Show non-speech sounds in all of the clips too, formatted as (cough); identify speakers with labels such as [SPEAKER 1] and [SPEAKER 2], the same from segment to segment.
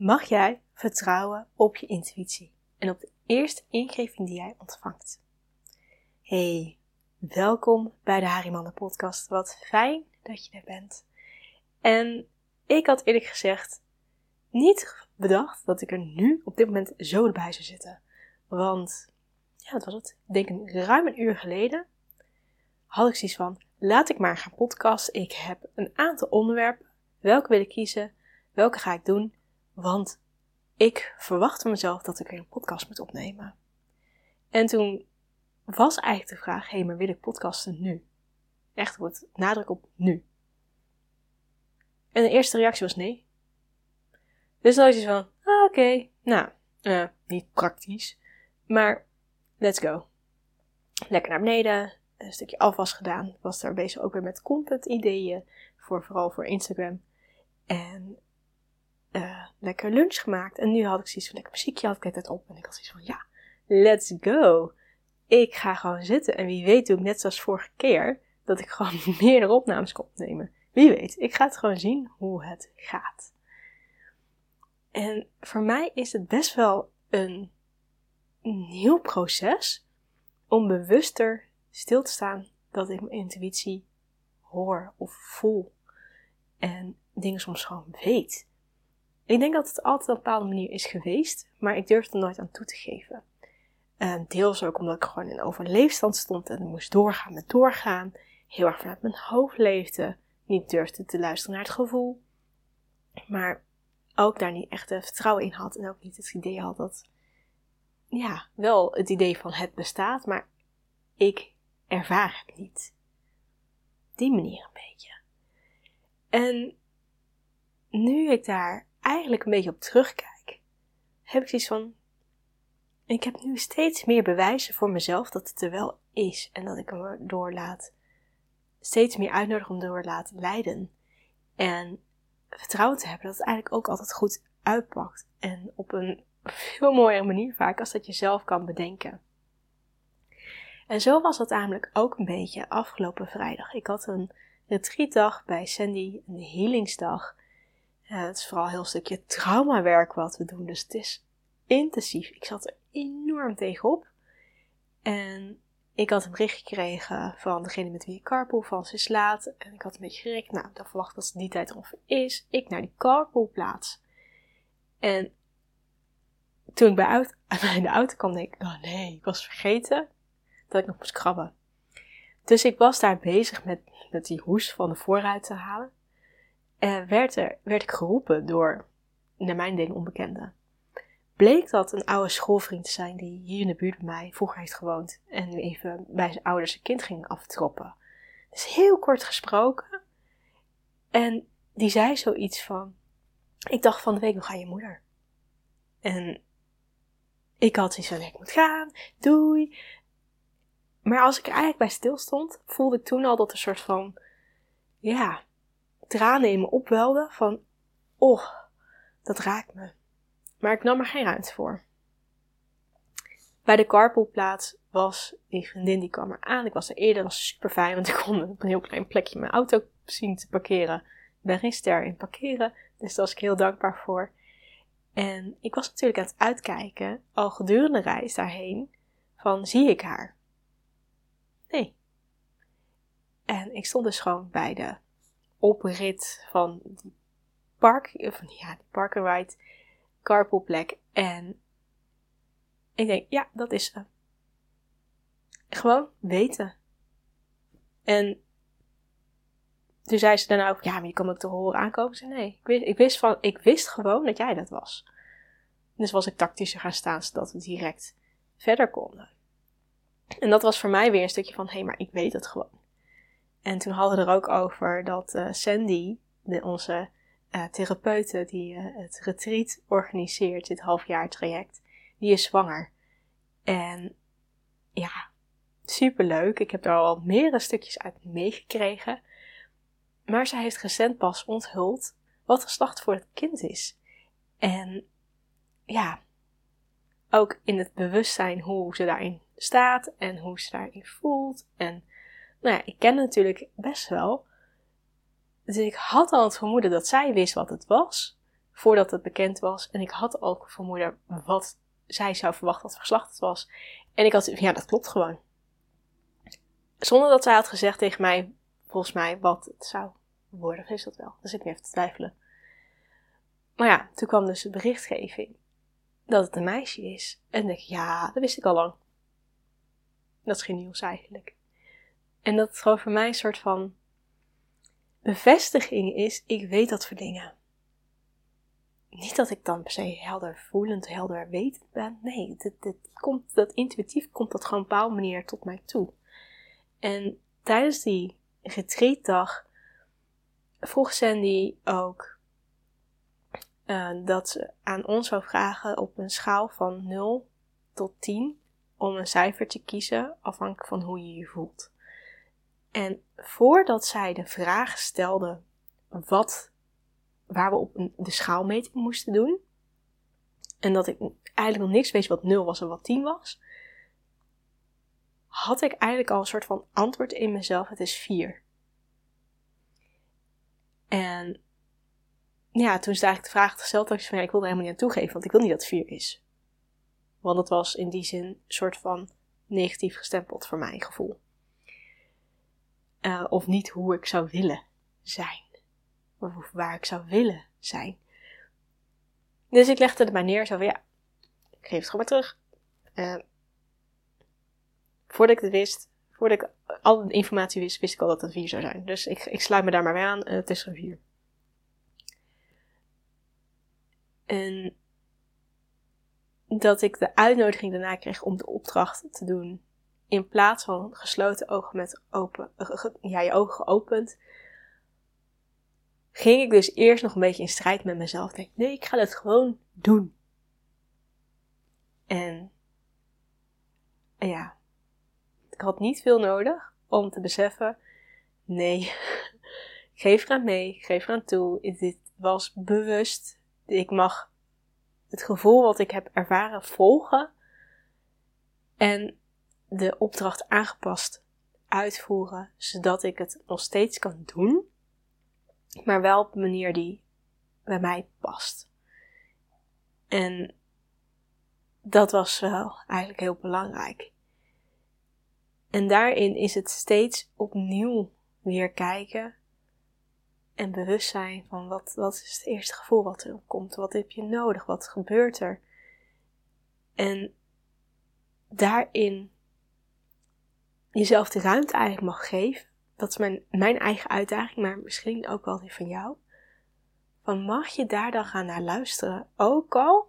[SPEAKER 1] mag jij vertrouwen op je intuïtie en op de eerste ingeving die jij ontvangt. Hey, welkom bij de Harimannen podcast. Wat fijn dat je er bent. En ik had eerlijk gezegd niet bedacht dat ik er nu op dit moment zo erbij zou zitten. Want, ja, wat was het? Ik denk een, ruim een uur geleden had ik zoiets van, laat ik maar gaan podcasten. Ik heb een aantal onderwerpen. Welke wil ik kiezen? Welke ga ik doen? Want ik verwacht van mezelf dat ik weer een podcast moet opnemen. En toen was eigenlijk de vraag: hé, maar wil ik podcasten nu? Echt wordt nadruk op nu. En de eerste reactie was nee. Dus dan was je van: ah, oké, nou, uh, niet praktisch, maar let's go. Lekker naar beneden, een stukje afwas gedaan. Was daar bezig ook weer met content ideeën, voor, vooral voor Instagram. En uh, lekker lunch gemaakt. En nu had ik zoiets van lekker muziekje, had ik het op. En ik had zoiets van, ja, let's go. Ik ga gewoon zitten. En wie weet doe ik net zoals vorige keer, dat ik gewoon (laughs) meerdere opnames kan opnemen. Wie weet, ik ga het gewoon zien hoe het gaat. En voor mij is het best wel een nieuw proces om bewuster stil te staan dat ik mijn intuïtie hoor of voel. En dingen soms gewoon weet. Ik denk dat het altijd op een bepaalde manier is geweest, maar ik durfde er nooit aan toe te geven. En deels ook omdat ik gewoon in overleefstand stond en moest doorgaan met doorgaan. Heel erg vanuit mijn hoofd leefde. Niet durfde te luisteren naar het gevoel. Maar ook daar niet echt vertrouwen in had. En ook niet het idee had dat, ja, wel het idee van het bestaat, maar ik ervaar het niet. Die manier een beetje. En nu ik daar eigenlijk een beetje op terugkijk, heb ik zoiets van: ik heb nu steeds meer bewijzen voor mezelf dat het er wel is en dat ik hem door laat, steeds meer uitnodig om door laat leiden. En vertrouwen te hebben dat het eigenlijk ook altijd goed uitpakt. En op een veel mooiere manier vaak als dat je zelf kan bedenken. En zo was het namelijk ook een beetje afgelopen vrijdag. Ik had een retreatdag bij Sandy, een healingsdag. Ja, het is vooral een heel stukje traumawerk wat we doen, dus het is intensief. Ik zat er enorm tegenop. En ik had een bericht gekregen van degene met wie ik carpool van ze slaat. En ik had een beetje gerekt. Nou, dan verwacht dat ze die tijd er ongeveer is. Ik naar die carpoolplaats. En toen ik bij, uit, (laughs) bij de auto kwam, denk ik, oh nee, ik was vergeten dat ik nog moest krabben. Dus ik was daar bezig met, met die hoes van de voorruit te halen. En werd, er, werd ik geroepen door, naar mijn ding, onbekende. Bleek dat een oude schoolvriend te zijn die hier in de buurt bij mij vroeger heeft gewoond. En nu even bij zijn ouders een kind ging aftroppen. Dus heel kort gesproken. En die zei zoiets van, ik dacht van de week nog aan je moeder. En ik had zoiets van, ik moet gaan, doei. Maar als ik er eigenlijk bij stil stond, voelde ik toen al dat een soort van, ja, tranen in me opwelden van, oh, dat raakt me. Maar ik nam er geen ruimte voor. Bij de carpoolplaats was die vriendin die kwam er aan. Ik was er eerder, dat was super fijn, want ik kon op een heel klein plekje mijn auto zien te parkeren. Ik ben geen ster in parkeren, dus daar was ik heel dankbaar voor. En ik was natuurlijk aan het uitkijken, al gedurende de reis daarheen, van zie ik haar? Nee. En ik stond dus gewoon bij de oprit van die park, of ja, die park and ride carpoolplek. En ik denk, ja, dat is ze. Gewoon weten. En toen zei ze daarna ook, ja, maar je kan ook te horen aankomen. Ze nee, ik wist, ik wist, van, ik wist gewoon dat jij dat was. Dus was ik tactischer gaan staan, zodat we direct verder konden. En dat was voor mij weer een stukje van, hé, hey, maar ik weet het gewoon. En toen hadden we er ook over dat uh, Sandy, de, onze uh, therapeute die uh, het retreat organiseert, dit halfjaar traject, die is zwanger. En ja, superleuk. Ik heb daar al meerdere stukjes uit meegekregen. Maar zij heeft recent pas onthuld wat geslacht voor het kind is. En ja, ook in het bewustzijn hoe ze daarin staat en hoe ze daarin voelt. En nou ja, ik ken natuurlijk best wel. Dus ik had al het vermoeden dat zij wist wat het was. voordat het bekend was. En ik had ook vermoeden wat zij zou verwachten dat verslacht het was. En ik had, ja, dat klopt gewoon. Zonder dat zij had gezegd tegen mij, volgens mij, wat het zou worden. Is dat wel? Zit ik even te twijfelen. Maar ja, toen kwam dus de berichtgeving dat het een meisje is. En ik, ja, dat wist ik al lang. Dat is geen nieuws eigenlijk. En dat het gewoon voor mij een soort van bevestiging is, ik weet dat voor dingen. Niet dat ik dan per se helder voelend, helder wetend ben. Nee, dat, komt, dat intuïtief komt dat gewoon op een bepaalde manier tot mij toe. En tijdens die retreatdag vroeg Sandy ook uh, dat ze aan ons zou vragen op een schaal van 0 tot 10 om een cijfer te kiezen afhankelijk van hoe je je voelt. En voordat zij de vraag stelde wat, waar we op de schaalmeting moesten doen, en dat ik eigenlijk nog niks wist wat 0 was en wat 10 was, had ik eigenlijk al een soort van antwoord in mezelf: het is 4. En ja, toen is eigenlijk de vraag gesteld dat ik van ik wil er helemaal niet aan toegeven, want ik wil niet dat het 4 is. Want het was in die zin een soort van negatief gestempeld voor mijn gevoel. Uh, of niet hoe ik zou willen zijn. Of waar ik zou willen zijn. Dus ik legde het maar neer, zo van ja, ik geef het gewoon maar terug. Uh, voordat ik het wist, voordat ik al de informatie wist, wist ik al dat het 4 zou zijn. Dus ik, ik sluit me daar maar bij aan, uh, het is een 4. En dat ik de uitnodiging daarna kreeg om de opdracht te doen. In plaats van gesloten ogen met open, ja, je ogen geopend. Ging ik dus eerst nog een beetje in strijd met mezelf. Denk, nee, ik ga het gewoon doen. En ja, ik had niet veel nodig om te beseffen: nee, (laughs) geef eraan mee, geef eraan toe. Dit was bewust. Ik mag het gevoel wat ik heb ervaren volgen en de opdracht aangepast uitvoeren, zodat ik het nog steeds kan doen, maar wel op een manier die bij mij past. En dat was wel eigenlijk heel belangrijk. En daarin is het steeds opnieuw weer kijken en bewust zijn van wat, wat is het eerste gevoel wat er komt, wat heb je nodig, wat gebeurt er. En daarin jezelf de ruimte eigenlijk mag geven. Dat is mijn, mijn eigen uitdaging, maar misschien ook wel die van jou. Van mag je daar dan gaan naar luisteren? Ook al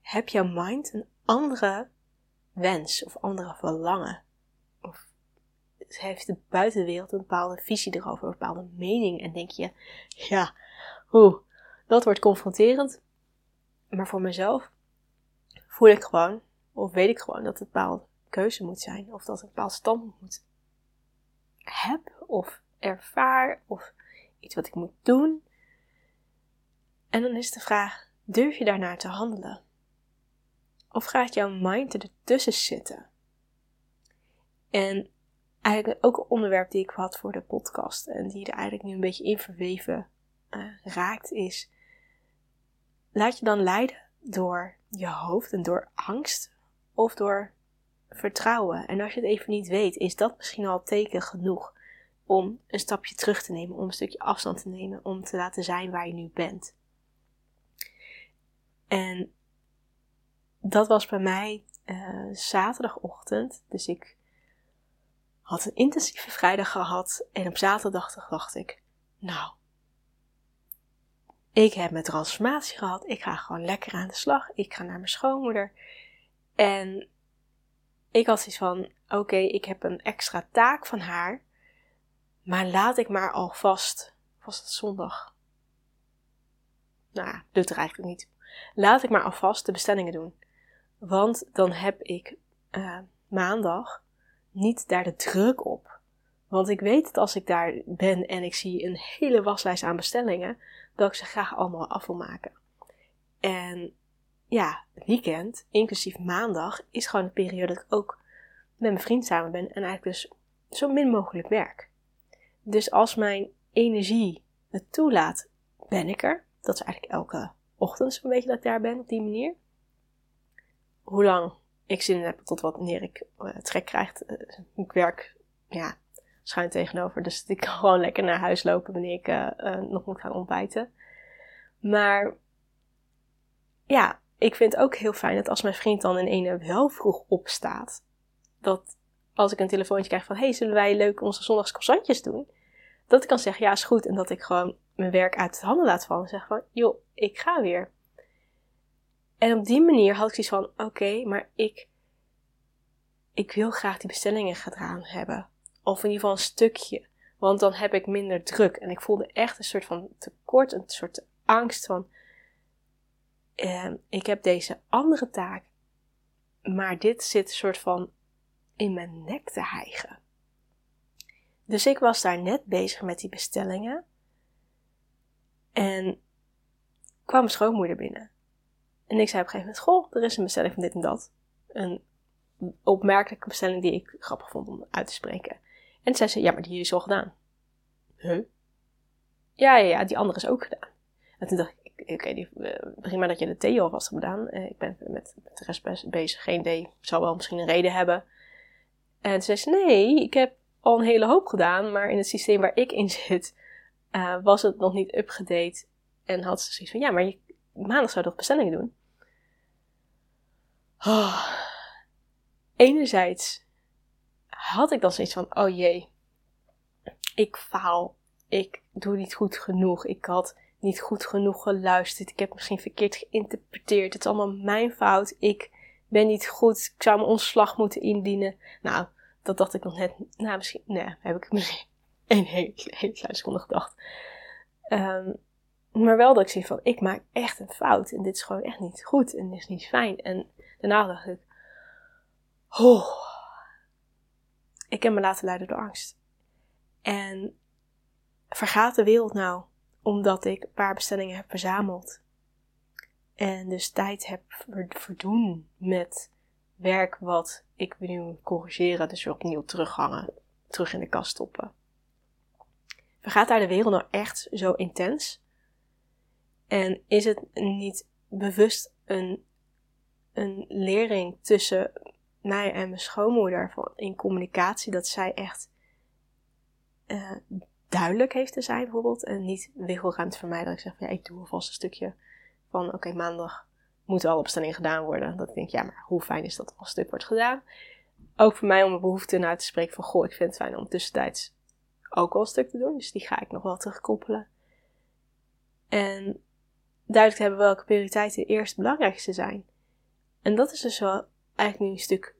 [SPEAKER 1] heb jouw mind een andere wens of andere verlangen heeft de buitenwereld een bepaalde visie erover, een bepaalde mening. En denk je, ja, oeh, dat wordt confronterend. Maar voor mezelf voel ik gewoon, of weet ik gewoon, dat het bepaalde keuze moet zijn. Of dat een bepaald standpunt moet heb, of ervaar, of iets wat ik moet doen. En dan is de vraag, durf je daarnaar te handelen? Of gaat jouw mind ertussen zitten? En eigenlijk ook een onderwerp die ik had voor de podcast en die er eigenlijk nu een beetje in verweven uh, raakt, is: laat je dan leiden door je hoofd en door angst of door vertrouwen? En als je het even niet weet, is dat misschien al teken genoeg om een stapje terug te nemen, om een stukje afstand te nemen, om te laten zijn waar je nu bent. En dat was bij mij uh, zaterdagochtend, dus ik had een intensieve vrijdag gehad en op zaterdag dacht ik, nou, ik heb mijn transformatie gehad, ik ga gewoon lekker aan de slag, ik ga naar mijn schoonmoeder. En ik had zoiets van, oké, ik heb een extra taak van haar, maar laat ik maar alvast, was het zondag? Nou, doet er eigenlijk niet. Laat ik maar alvast de bestellingen doen. Want dan heb ik uh, maandag niet daar de druk op. Want ik weet dat als ik daar ben en ik zie een hele waslijst aan bestellingen, dat ik ze graag allemaal af wil maken. En ja, weekend, inclusief maandag, is gewoon een periode dat ik ook met mijn vriend samen ben en eigenlijk dus zo min mogelijk werk. Dus als mijn energie het toelaat, ben ik er. Dat is eigenlijk elke ochtend zo'n beetje dat ik daar ben op die manier. Hoe lang ik zin heb tot wanneer ik uh, trek krijg. Uh, ik werk ja, schuin tegenover, dus ik kan (laughs) gewoon lekker naar huis lopen wanneer ik uh, nog moet gaan ontbijten. Maar ja, ik vind het ook heel fijn dat als mijn vriend dan in ene wel vroeg opstaat, dat als ik een telefoontje krijg van hey, zullen wij leuk onze zondags doen? Dat ik kan zeggen ja, is goed. En dat ik gewoon mijn werk uit de handen laat vallen. En zeg van joh, ik ga weer. En op die manier had ik zoiets van oké, maar ik, ik wil graag die bestellingen gedaan hebben. Of in ieder geval een stukje. Want dan heb ik minder druk. En ik voelde echt een soort van tekort, een soort angst van uh, ik heb deze andere taak, maar dit zit een soort van in mijn nek te hijgen. Dus ik was daar net bezig met die bestellingen. En kwam mijn schoonmoeder binnen. En ik zei op een gegeven moment: Goh, er is een bestelling van dit en dat. Een opmerkelijke bestelling die ik grappig vond om uit te spreken. En zei ze: Ja, maar die is al gedaan. Huh? Ja, ja, ja, die andere is ook gedaan. En toen dacht ik: Oké, okay, prima dat je de alvast hebt gedaan. Uh, ik ben met, de rest bezig. Geen idee. Zou wel misschien een reden hebben. En toen zei ze: Nee, ik heb al een hele hoop gedaan. Maar in het systeem waar ik in (laughs) zit, uh, was het nog niet upgedate. En had ze zoiets van: Ja, maar je, maandag zou toch bestellingen doen? Oh. Enerzijds had ik dan zoiets van: Oh jee, ik faal. Ik doe niet goed genoeg. Ik had niet goed genoeg geluisterd. Ik heb misschien verkeerd geïnterpreteerd. Het is allemaal mijn fout. Ik ben niet goed. Ik zou mijn ontslag moeten indienen. Nou, dat dacht ik nog net. Nou, misschien. Nee, heb ik misschien (laughs) een hele, hele kleine seconde gedacht. Um, maar wel dat ik zie van, ik maak echt een fout. En dit is gewoon echt niet goed. En dit is niet fijn. En daarna dacht ik, oh, ik heb me laten leiden door angst. En vergaat de wereld nou omdat ik een paar bestellingen heb verzameld. En dus tijd heb verdoen met werk wat ik nu moet corrigeren. Dus weer opnieuw terughangen. Terug in de kast stoppen. Vergaat daar de wereld nou echt zo intens? En is het niet bewust een, een lering tussen mij en mijn schoonmoeder in communicatie dat zij echt uh, duidelijk heeft te zijn bijvoorbeeld. En niet wiggelruimte mij dat ik zeg van ja, ik doe alvast een stukje van oké, maandag moeten alle bestellingen gedaan worden. Dat ik denk, ja, maar hoe fijn is dat als een stuk wordt gedaan. Ook voor mij om mijn behoefte naar te spreken van goh, ik vind het fijn om tussentijds ook wel een stuk te doen. Dus die ga ik nog wel terugkoppelen. En duidelijk te hebben welke prioriteiten eerst belangrijkste zijn. En dat is dus wel eigenlijk nu een stuk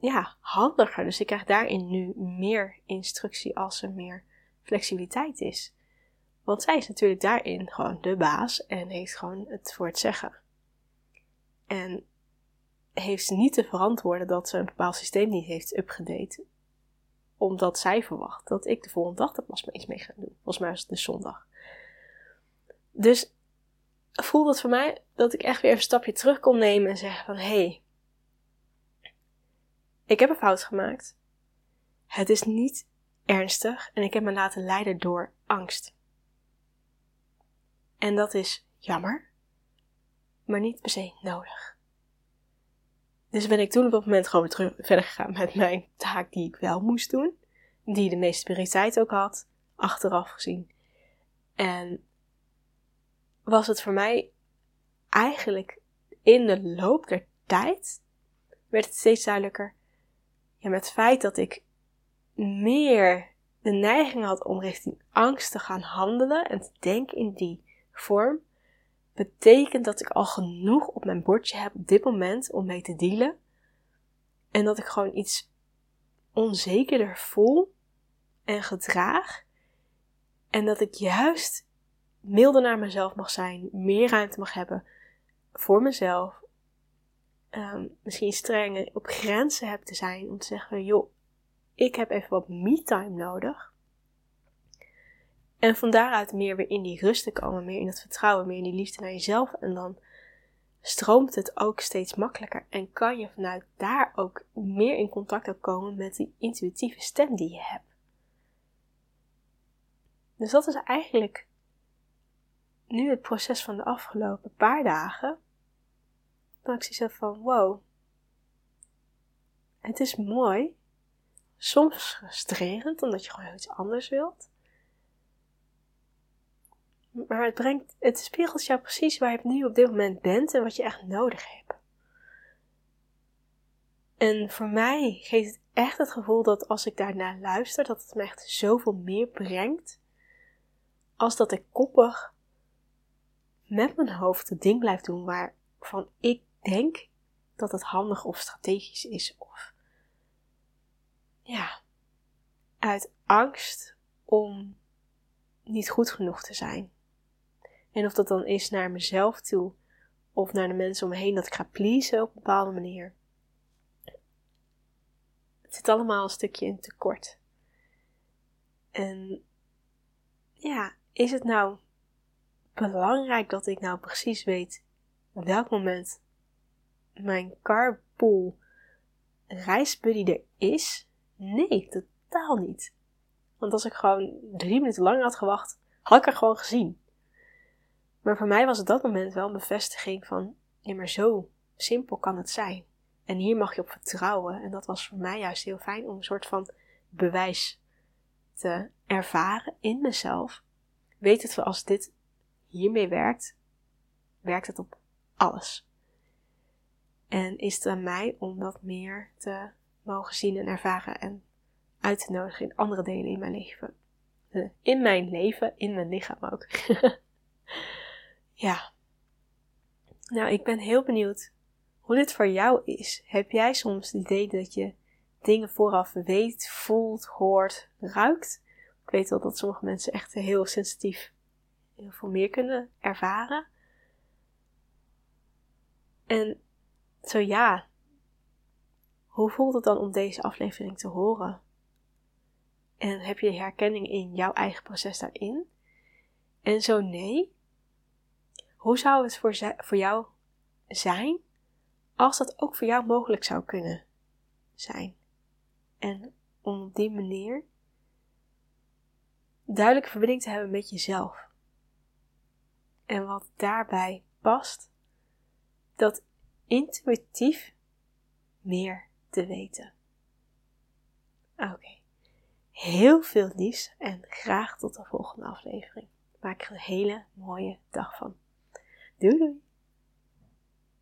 [SPEAKER 1] ja, handiger. Dus ik krijg daarin nu meer instructie als er meer flexibiliteit is. Want zij is natuurlijk daarin gewoon de baas en heeft gewoon het voor het zeggen. En heeft niet te verantwoorden dat ze een bepaald systeem niet heeft upgedate. Omdat zij verwacht dat ik de volgende dag er pas iets mee ga doen. Volgens mij is het de zondag. Dus voelt het voor mij dat ik echt weer even een stapje terug kon nemen en zeggen van hé, hey, ik heb een fout gemaakt. Het is niet ernstig en ik heb me laten leiden door angst. En dat is jammer, maar niet per se nodig. Dus ben ik toen op dat moment gewoon weer terug, verder gegaan met mijn taak die ik wel moest doen. Die de meeste prioriteit ook had, achteraf gezien. En was het voor mij eigenlijk in de loop der tijd werd het steeds duidelijker. Ja, met het feit dat ik meer de neiging had om richting angst te gaan handelen en te denken in die vorm, betekent dat ik al genoeg op mijn bordje heb op dit moment om mee te dealen. En dat ik gewoon iets onzekerder voel en gedraag. En dat ik juist milder naar mezelf mag zijn, meer ruimte mag hebben voor mezelf. Um, misschien strenger op grenzen heb te zijn om te zeggen: joh, ik heb even wat me-time nodig. En van daaruit meer weer in die rust te komen, meer in het vertrouwen, meer in die liefde naar jezelf. En dan stroomt het ook steeds makkelijker. En kan je vanuit daar ook meer in contact komen met die intuïtieve stem die je hebt. Dus dat is eigenlijk nu het proces van de afgelopen paar dagen, dat ik zie van wow, het is mooi, soms frustrerend omdat je gewoon iets anders wilt. Maar het brengt, het spiegelt jou precies waar je nu op dit moment bent en wat je echt nodig hebt. En voor mij geeft het echt het gevoel dat als ik daarnaar luister, dat het me echt zoveel meer brengt. Als dat ik koppig met mijn hoofd het ding blijf doen waarvan ik denk dat het handig of strategisch is. Of ja, uit angst om niet goed genoeg te zijn. En of dat dan is naar mezelf toe of naar de mensen om me heen dat ik ga pleasen op een bepaalde manier. Het zit allemaal een stukje in tekort. En ja, is het nou belangrijk dat ik nou precies weet op welk moment mijn carpool reisbuddy er is? Nee, totaal niet. Want als ik gewoon drie minuten langer had gewacht, had ik er gewoon gezien. Maar voor mij was het dat moment wel een bevestiging van, ja maar zo simpel kan het zijn. En hier mag je op vertrouwen. En dat was voor mij juist heel fijn om een soort van bewijs te ervaren in mezelf. Weet het wel, als dit hiermee werkt, werkt het op alles. En is het aan mij om dat meer te mogen zien en ervaren en uit te nodigen in andere delen in mijn leven. In mijn leven, in mijn lichaam ook. (laughs) ja. Nou, ik ben heel benieuwd hoe dit voor jou is. Heb jij soms het idee dat je dingen vooraf weet, voelt, hoort, ruikt? Ik weet wel dat sommige mensen echt heel sensitief heel veel meer kunnen ervaren. En zo ja, hoe voelt het dan om deze aflevering te horen? En heb je herkenning in jouw eigen proces daarin? En zo nee, hoe zou het voor, jou zijn als dat ook voor jou mogelijk zou kunnen zijn? En om op die manier duidelijke verbinding te hebben met jezelf. En wat daarbij past, dat intuïtief meer te weten. Oké. Heel veel liefs en graag tot de volgende aflevering. Maak er een hele mooie dag van. Doei doei!